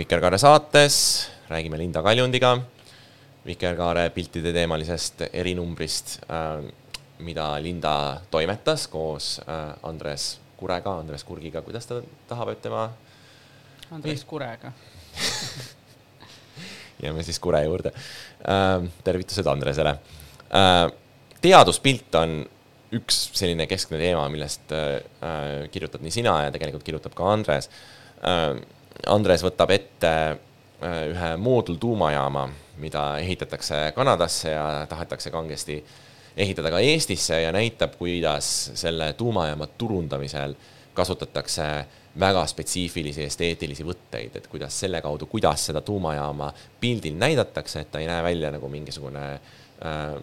Vikerkaare saates, räägime Linda Kaljundiga Vikerkaare piltide teemalisest erinumbrist, äh, mida Linda toimetas koos äh, Andres Kurega, Andres Kurgiga, kuidas ta tahab, et tema Andres Kurega jääme siis Kure juurde. tervitused Andresele. teaduspilt on üks selline keskne teema, millest kirjutad nii sina ja tegelikult kirjutab ka Andres. Andres võtab ette ühe moodultuumajaama, mida ehitatakse Kanadasse ja tahetakse kangesti ehitada ka Eestisse ja näitab, kuidas selle tuumajaama turundamisel kasutatakse väga spetsiifilisi esteetilisi võtteid, et kuidas selle kaudu, kuidas seda tuumajaama pildil näidatakse, et ta ei näe välja nagu mingisugune äh,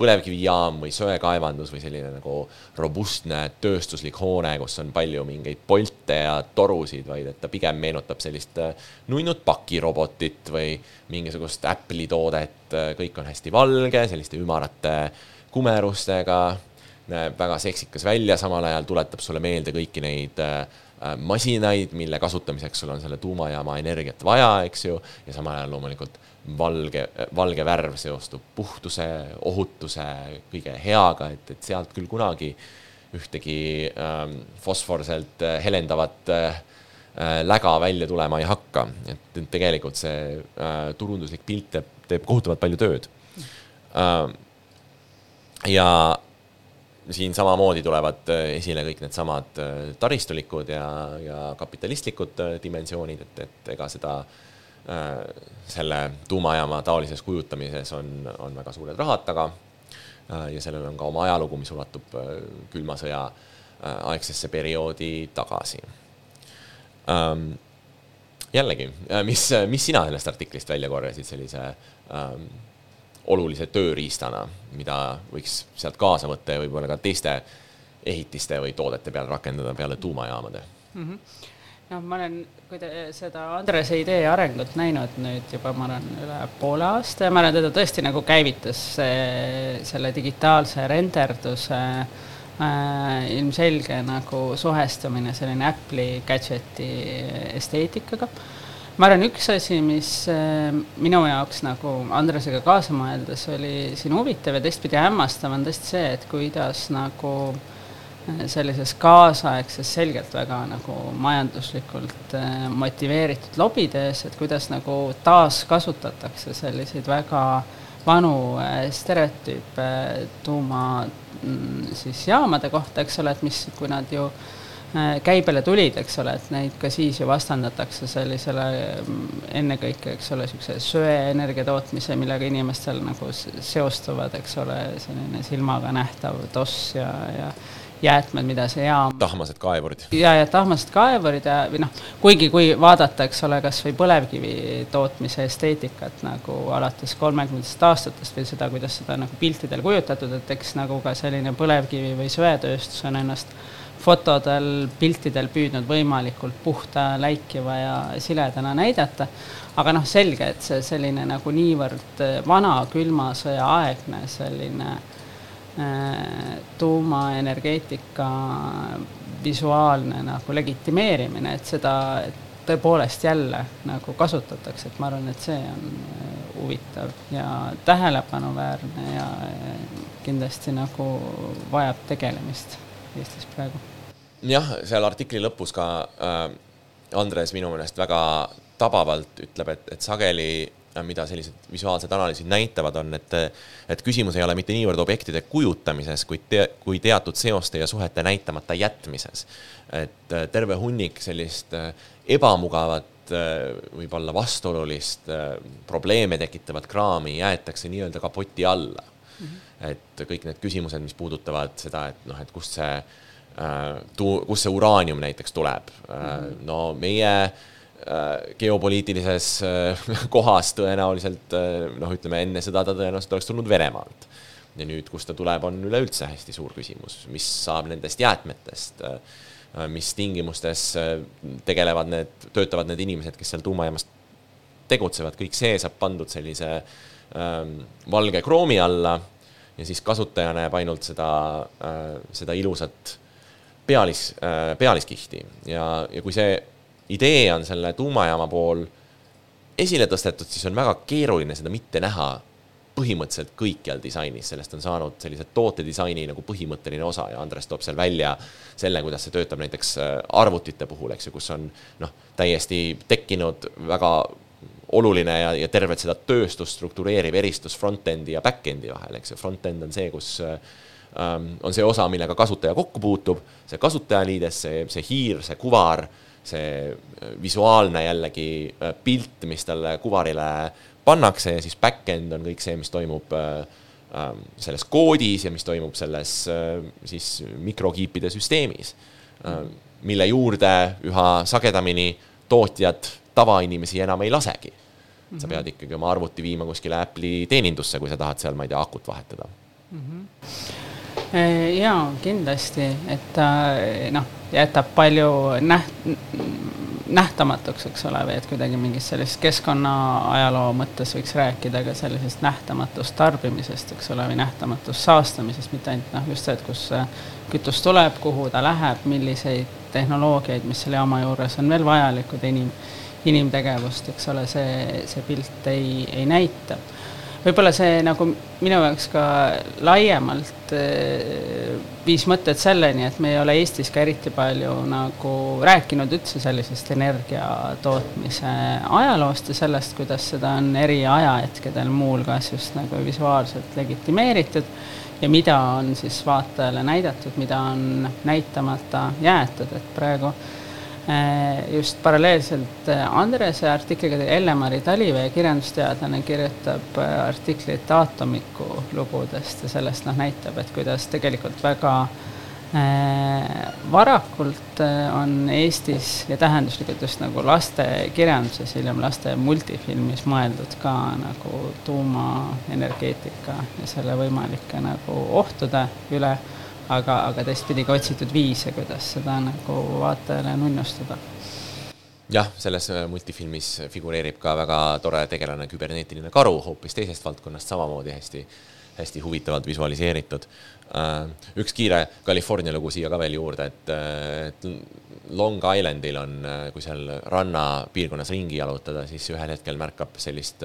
põlevkivijaam või söekaevandus või selline nagu robustne tööstuslik hoone, kus on palju mingeid polte ja torusid, vaid et ta pigem meenutab sellist äh, nunnud pakirobotit või mingisugust Apple'i toodet, kõik on hästi valge, selliste ümarate kumerustega, näeb väga seksikas välja, samal ajal tuletab sulle meelde kõiki neid äh, Äh, masinaid, mille kasutamiseks sul on selle tuumajaama energiat vaja, eks ju, ja samal ajal loomulikult valge, valge värv seostub puhtuse, ohutuse, kõige heaga, et, et sealt küll kunagi ühtegi ähm, fosforselt äh, helendavat äh, äh, läga välja tulema ei hakka, et tegelikult see äh, turunduslik pilt teeb, teeb kohutavalt palju tööd äh,. ja siin samamoodi tulevad äh, esile kõik needsamad taristulikud ja, ja kapitalistlikud dimensioonid, et, et ega seda äh, selle tuumajaama taolises kujutamises on, on väga suured rahad taga äh,. ja sellel on ka oma ajalugu, mis ulatub äh, külma sõja äh, aegsesse perioodi tagasi ähm,. jällegi, mis, mis sina sellest artiklist välja korjasid sellise ähm, olulise tööriistana, mida võiks sealt kaasa võtta ja võib-olla ka teiste ehitiste või toodete peal rakendada peale tuumajaamade mm? -hmm noh, ma olen, seda Andrese idee arengut näinud nüüd juba, ma arvan, üle poole aasta ja ma arvan, teda tõesti nagu käivitas see, selle digitaalse renderduse äh, ilmselge nagu suhestumine selline Apple'i gadget'i esteetikaga. Ma arvan, üks asi, mis äh, minu jaoks nagu Andresega kaasa mõeldes oli siin huvitav ja teistpidi hämmastav, on tõesti see, et kuidas nagu äh, sellises kaasaegses, selgelt väga nagu majanduslikult äh, motiveeritud lobides, et kuidas nagu taaskasutatakse selliseid väga vanu stereotüüpe tuuma mm, siis jaamade kohta, eks ole, et mis, kui nad ju äh, Äh, käibele tulid, eks ole, et neid ka siis ju vastandatakse sellisele mm, ennekõike, eks ole, niisuguse söeenergia tootmise, millega inimestel nagu seostuvad, eks ole, selline silmaga nähtav toss ja, ja jäätmed, mida see jaam tahmased kaevurid. ja, ja tahmased kaevurid ja, või noh, kuigi kui vaadata, eks ole, kas või põlevkivi tootmise esteetikat nagu alates kolmekümnendatest aastatest või seda, kuidas seda nagu piltidel kujutatud, et eks nagu ka selline põlevkivi või söetööstus on ennast fotodel, piltidel püüdnud võimalikult puhta, läikiva ja siledana näidata, aga noh, selge, et see selline nagu niivõrd vana külma sõja aegne selline äh, tuumaenergeetika visuaalne nagu legitimeerimine, et seda tõepoolest jälle nagu kasutatakse, et ma arvan, et see on äh, huvitav ja tähelepanuväärne ja äh, kindlasti nagu vajab tegelemist Eestis praegu. Jah, seal artikli lõpus ka äh, Andres minu meelest väga tabavalt ütleb, et, et sageli mida sellised visuaalsed analüüsid näitavad, on, et, et küsimus ei ole mitte niivõrd objektide kujutamises, kuid te, kui teatud seoste ja suhete näitamata jätmises. et äh, terve hunnik sellist äh, ebamugavat, võib-olla vastuolulist, probleeme tekitavat kraami jäetakse nii-öelda kapoti alla mm. -hmm. et kõik need küsimused, mis puudutavad seda, et noh, et kust see Äh, kust see uraanium näiteks tuleb. Äh, no meie äh, geopoliitilises kohas tõenäoliselt noh, ütleme enne sõda ta tõenäoliselt oleks tulnud Venemaalt. ja nüüd, kust ta tuleb, on üleüldse hästi suur küsimus, mis saab nendest jäätmetest, mis tingimustes tegelevad need, töötavad need inimesed, kes seal tuumajaamas tegutsevad, kõik see saab pandud sellise ähm, valge kroomi alla ja siis kasutaja näeb ainult seda äh,, seda ilusat pealis, äh, pealiskihti ja, ja kui see idee on selle tuumajaama pool esile tõstetud, siis on väga keeruline seda mitte näha põhimõtteliselt kõikjal disainis, sellest on saanud sellise tootedisaini nagu põhimõtteline osa ja Andres toob seal välja selle, kuidas see töötab näiteks äh, arvutite puhul, eks ju, kus on noh, täiesti tekkinud väga oluline ja, ja tervet seda tööstust struktureeriv eristus front-end'i ja back-end'i vahel, eks ju, front-end on see, kus ähm, on see osa, millega kasutaja kokku puutub, see kasutajaliides, see, see hiir, see kuvar, see äh, visuaalne jällegi äh, pilt, mis talle kuvarile pannakse ja siis back-end on kõik see, mis toimub äh, ähm, selles koodis ja mis toimub selles siis mikrokiipide süsteemis, mille juurde üha sagedamini tootjad tavainimesi enam ei lasegi. sa pead ikkagi oma arvuti viima kuskile Apple'i teenindusse, kui sa tahad seal, ma ei tea, akut vahetada mm. -hmm. Jaa, kindlasti, et ta noh, jätab palju näht-, nähtamatuks, eks ole, või et kuidagi mingist sellist keskkonnaajaloo mõttes võiks rääkida ka sellisest nähtamatust tarbimisest, eks ole, või nähtamatust saastamisest, mitte ainult noh, just see, et kus kütus tuleb, kuhu ta läheb, milliseid tehnoloogiaid, mis selle jaama juures on veel vajalikud inim, inimtegevust, eks ole, see, see pilt ei, ei näita võib-olla see nagu minu jaoks ka laiemalt eh, viis mõtted selleni, et me ei ole Eestis ka eriti palju nagu rääkinud üldse sellisest energia tootmise ajaloost ja sellest, kuidas seda on eri ajahetkedel muuhulgas just nagu visuaalselt legitimeeritud ja mida on siis vaatajale näidatud, mida on näitamata jäetud, et praegu Äh, just paralleelselt äh, Andrese artikliga Elle-Mari Talivee, kirjandusteadlane, kirjutab äh, artiklit aatomiku lugudest ja sellest noh, näitab, et kuidas tegelikult väga varakult on Eestis ja tähenduslikult just nagu lastekirjanduses, hiljem laste multifilmis mõeldud ka nagu tuumaenergeetika ja selle võimalike nagu ohtude üle aga, aga teistpidi ka otsitud viise, kuidas seda nagu vaatajale nunnustada jah, selles äh, multifilmis figureerib ka väga tore tegelane, küberneetiline karu hoopis teisest valdkonnast, samamoodi hästi, hästi huvitavalt visualiseeritud. Äh, üks kiire California lugu siia ka veel juurde, et, äh, Long Islandil on, kui seal rannapiirkonnas ringi jalutada, siis ühel hetkel märkab sellist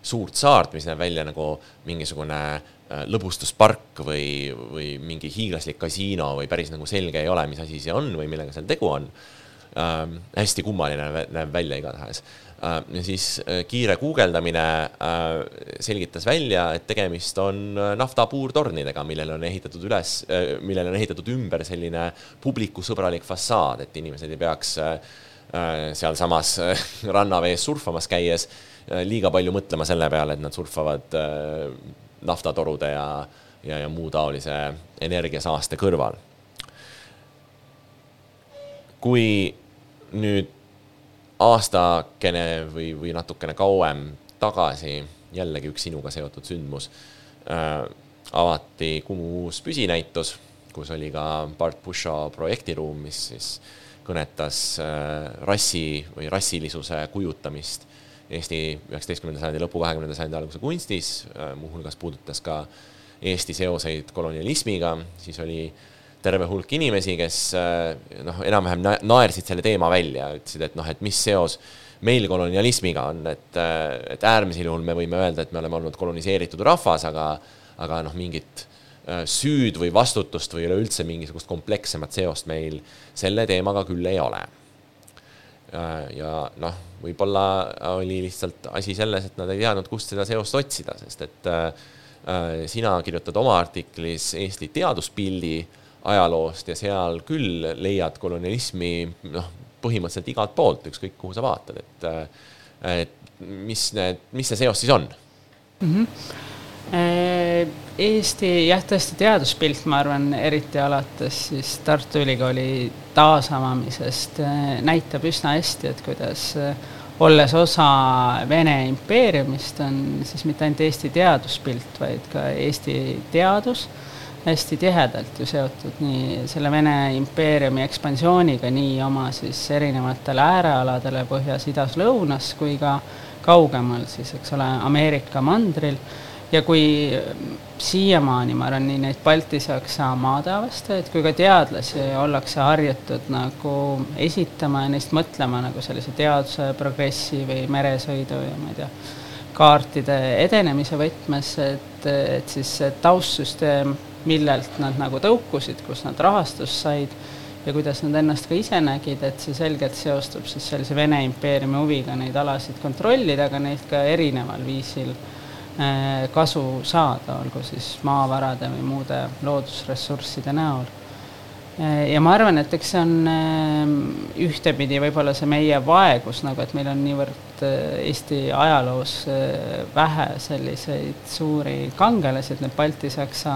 suurt saart, mis näeb välja nagu mingisugune Äh, lõbustuspark või, või mingi hiiglaslik kasiino või päris nagu selge ei ole, mis asi see on või millega seal tegu on ähm,. hästi kummaline näeb välja igatahes äh,. ja siis äh, kiire guugeldamine äh, selgitas välja, et tegemist on äh, naftapuurtornidega, millele on ehitatud üles äh,, millele on ehitatud ümber selline publikusõbralik fassaad, et inimesed ei peaks äh, sealsamas rannavees surfamas käies liiga palju mõtlema selle peale, et nad surfavad naftatorude ja, ja, ja muu taolise energiasaaste kõrval. kui nüüd aastakene või, või natukene kauem tagasi jällegi üks sinuga seotud sündmus äh,, avati Kumu uus püsinäitus, kus oli ka Bart Pushaw projektiruum, mis siis kõnetas äh, rassi või rassilisuse kujutamist Eesti üheksateistkümnenda sajandi lõpu, kahekümnenda sajandi alguse kunstis, äh, muuhulgas puudutas ka Eesti seoseid kolonialismiga, siis oli terve hulk inimesi, kes äh, noh, enam-vähem naersid selle teema välja, ütlesid, et noh, et mis seos meil kolonialismiga on, et, äh, et äärmisel juhul me võime öelda, et me oleme olnud koloniseeritud rahvas, aga, aga noh, mingit süüd või vastutust või üleüldse mingisugust komplekssemat seost meil selle teemaga küll ei ole ja noh, võib-olla oli lihtsalt asi selles, et nad ei teadnud, kust seda seost otsida, sest et äh, äh, sina kirjutad oma artiklis Eesti teaduspildi ajaloost ja seal küll leiad kolonialismi noh, põhimõtteliselt igalt poolt, ükskõik kuhu sa vaatad, et et mis need, mis see seos siis on mm? -hmm Äh, Eesti jah, tõesti teaduspilt, ma arvan, eriti alates siis Tartu Ülikooli taasavamisest äh, näitab üsna hästi, et kuidas äh, olles osa Vene impeeriumist, on siis mitte ainult Eesti teaduspilt, vaid ka Eesti teadus hästi tihedalt ju seotud nii selle Vene impeeriumi ekspansiooniga, nii oma siis erinevatele äärealadele põhjas, idas, lõunas kui ka kaugemal siis, eks ole, Ameerika mandril ja kui siiamaani, ma arvan, nii neid baltisaksa maadeavastajaid kui ka teadlasi ollakse harjutud nagu esitama ja neist mõtlema nagu sellise teaduse progressi või meresõidu ja ma ei tea, kaartide edenemise võtmes, et, et siis see taustsüsteem, millelt nad nagu tõukusid, kus nad rahastust said ja kuidas nad ennast ka ise nägid, et see selgelt seostub siis sellise Vene impeeriumi huviga neid alasid kontrollida, aga neilt ka erineval viisil Äh, kasu saada, olgu siis maavarade või muude loodusressursside näol. Äh, ja ma arvan, et eks see on äh, ühtepidi võib-olla see meie vaegus nagu, et meil on niivõrd Eesti ajaloos vähe selliseid suuri kangelasi, et need baltisaksa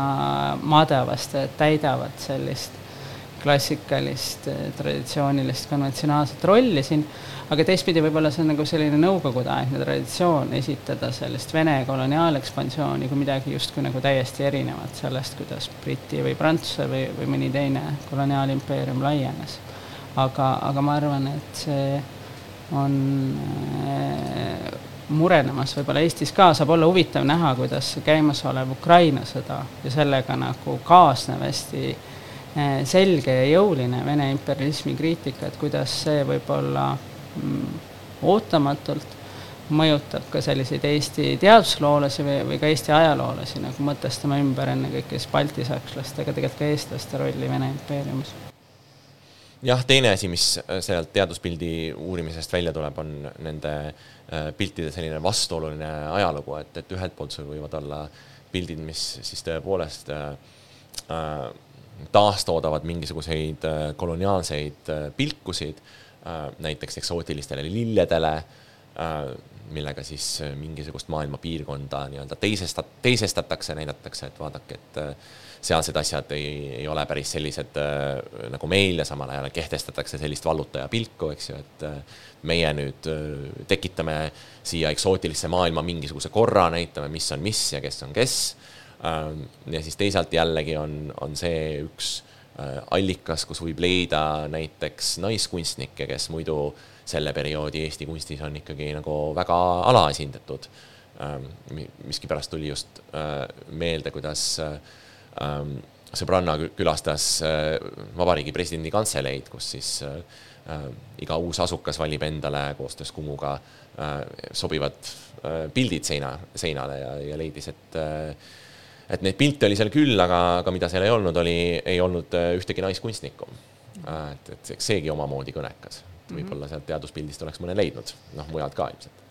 maadeavastajad täidavad sellist klassikalist, traditsioonilist, konventsionaalset rolli siin aga teistpidi võib-olla see on nagu selline nõukogudeaegne traditsioon esitada sellist Vene koloniaalekspansiooni kui midagi justkui nagu täiesti erinevat sellest, kuidas Briti või Prantsuse või, või mõni teine koloniaalimpeerium laienes. aga, aga ma arvan, et see on äh, murenemas võib-olla Eestis ka, saab olla huvitav näha, kuidas käimasolev Ukraina sõda ja sellega nagu kaasnev hästi äh, selge ja jõuline Vene imperialismi kriitika, et kuidas see võib-olla ootamatult mõjutab ka selliseid Eesti teadusloolasi või, või ka Eesti ajaloolasi nagu mõtestama ümber ennekõike siis baltisakslaste, aga tegelikult ka eestlaste rolli Vene impeeriumis. jah, teine asi, mis äh, sealt teaduspildi uurimisest välja tuleb, on nende äh, piltide selline vastuoluline ajalugu, et, et ühelt poolt sul võivad olla pildid, mis siis tõepoolest äh, äh taastoodavad mingisuguseid koloniaalseid pilkusid näiteks eksootilistele lilledele, äh, millega siis äh, mingisugust maailma piirkonda nii-öelda teisestat-, teisestatakse, näidatakse, et vaadake, et sealsed asjad ei, ei ole päris sellised nagu meil ja samal ajal kehtestatakse sellist vallutaja pilku, eks ju, et meie nüüd tekitame siia eksootilisse maailma mingisuguse korra, näitame, mis on mis ja kes on kes. ja siis teisalt jällegi on, on see üks Äh, allikas, kus võib leida näiteks naiskunstnikke, kes muidu selle perioodi Eesti kunstis on ikkagi nagu väga alaesindatud. Ähm, miskipärast tuli just äh, meelde, kuidas äh, ähm, sõbranna külastas Vabariigi Presidendi Kantseleid, kus siis iga uus asukas valib endale koostöös Kumuga sobivad pildid seina, seinale ja, ja leidis, et et neid pilte oli seal küll, aga, aga mida seal ei olnud, oli, ei olnud äh, ühtegi naiskunstnikku. Äh, et, et eks seegi omamoodi kõnekas, mhm. võib-olla sealt teaduspildist oleks mõne leidnud, noh, mujalt ka ilmselt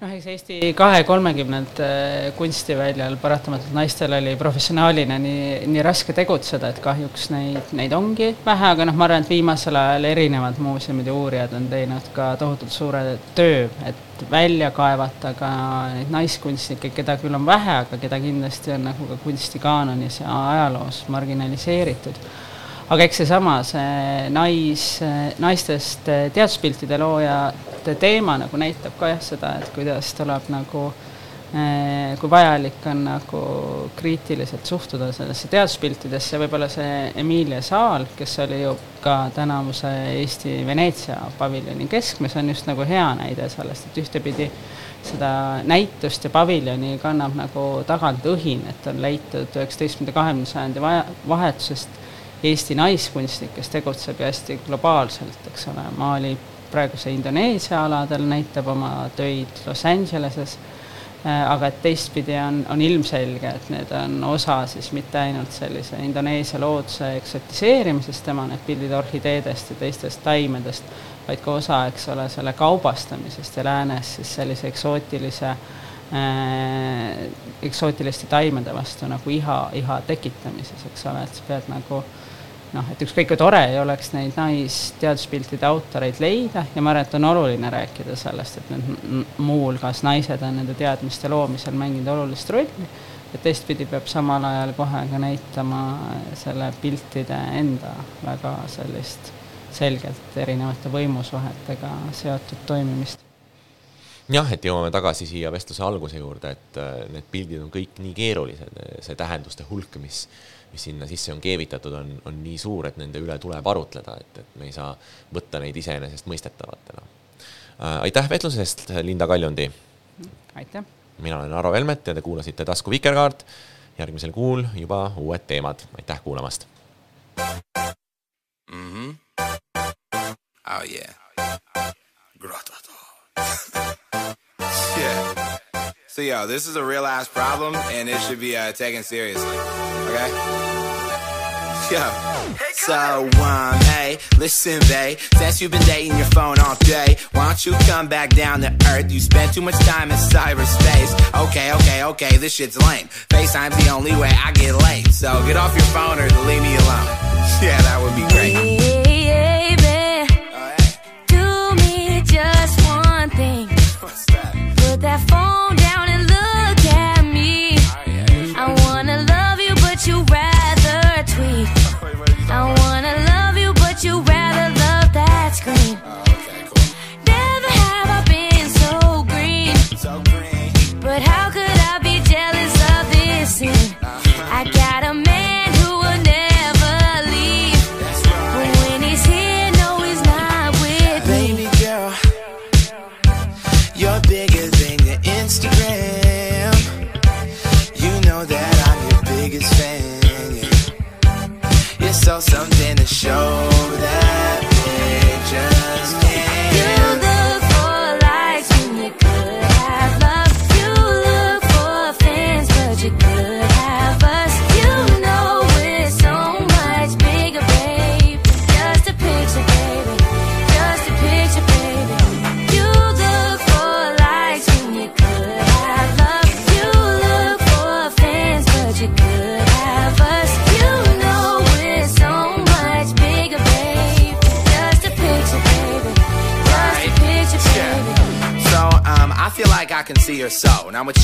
noh, eks Eesti kahe kolmekümnend äh, kunstiväljal paratamatult naistel oli professionaalina nii, nii raske tegutseda, et kahjuks neid, neid ongi vähe, aga noh, ma arvan, et viimasel ajal erinevad muuseumid ja uurijad on teinud ka tohutult suure töö, et välja kaevata ka neid naiskunstnikke, keda küll on vähe, aga keda kindlasti on nagu ka kunstikaanonis ja ajaloos marginaliseeritud aga eks seesama, see nais, naistest teaduspiltide loojate teema nagu näitab ka jah seda, et kuidas tuleb nagu eh, kui vajalik on nagu kriitiliselt suhtuda sellesse teaduspiltidesse, võib-olla see Emilia Saal, kes oli ju ka tänavuse Eesti Veneetsia paviljoni keskmes, on just nagu hea näide sellest, et ühtepidi seda näitust ja paviljoni kannab nagu tagant õhin, et on leitud üheksateistkümnenda, kahekümnenda sajandi vahetusest Eesti naiskunstnik, kes tegutseb ju hästi globaalselt, eks ole, Mali praeguse Indoneesia aladel näitab oma töid Los Angeleses, äh, aga et teistpidi on, on ilmselge, et need on osa siis mitte ainult sellise Indoneesia looduse eksotiseerimisest, tema need pildid orhideedest ja teistest taimedest, vaid ka osa, eks ole, selle kaubastamisest ja läänes siis sellise eksootilise äh, eksootiliste taimede vastu nagu iha, iha tekitamises, eks ole, et sa pead nagu äh, noh, et ükskõik kui tore ei oleks neid naisteaduspiltide autoreid leida ja ma arvan, et on oluline rääkida sellest, et need muuhulgas naised on nende teadmiste loomisel mänginud olulist rolli, ja teistpidi peab samal ajal kohe ka näitama selle piltide enda väga sellist selgelt erinevate võimusuhetega seotud toimimist. Jah, et jõuame tagasi siia vestluse alguse juurde, et äh, need pildid on kõik nii keerulised, see tähenduste hulk, mis mis sinna sisse on keevitatud, on, on nii suur, et nende üle tuleb arutleda, et, et me ei saa võtta neid iseenesestmõistetavatena. Äh, aitäh vestluse eest, Linda Kaljundi! aitäh! mina olen Aro Velmet ja te kuulasite Tasku Vikerkaart. järgmisel kuul juba uued teemad, aitäh kuulamast. Mm -hmm. Oh yeah. yeah. So yo, this is a real ass problem and it should be uh, taken seriously. Okay? Yo. So, um, hey, listen, babe. Since you've been dating your phone all day, why don't you come back down to earth? You spend too much time in cyberspace. Okay, okay, okay, this shit's lame. FaceTime's the only way I get laid. So get off your phone or leave me alone. Yeah, that would be great.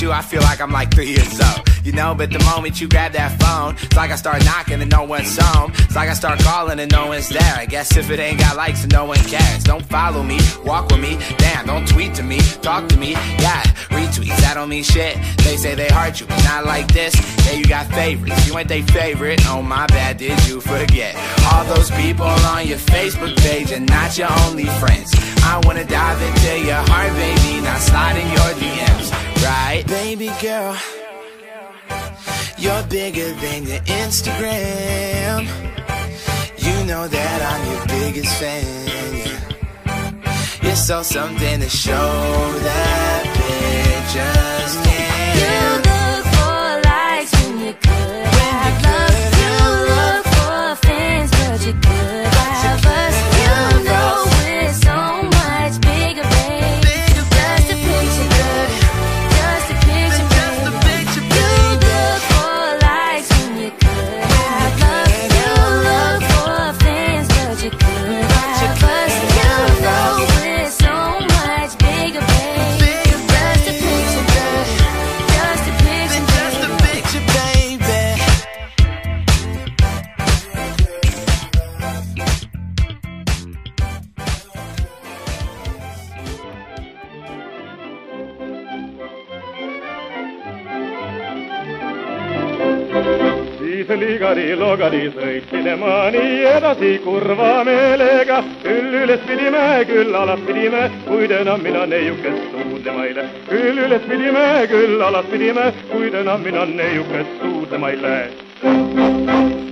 You I feel like I'm like three years old. you know but the moment you grab that phone. It's like I start knocking and no one's home. It's like I start calling and no one's there. I guess if it ain't got likes and no one cares. Don't follow me, walk with me. Damn, don't tweet to me, talk to me. Yeah, retweets, that don't mean shit. They say they hurt you, but not like this. Yeah, you got favorites. You ain't they favorite. Oh my bad, did you forget? All those people on your Facebook page and not your only friends. I wanna dive into your heart, baby, not slide in your DMs, right? Baby girl. You're bigger than your Instagram. You know that I'm your biggest fan. It's saw something to show that bitches can't. Siis ligadi-logadi sõitsin ema nii edasi kurva meelega. küll üles pidime, küll alas pidime, kuid enam mina neiukest suudlema ei lähe. küll üles pidime, küll alas pidime, kuid enam mina neiukest suudlema ei lähe.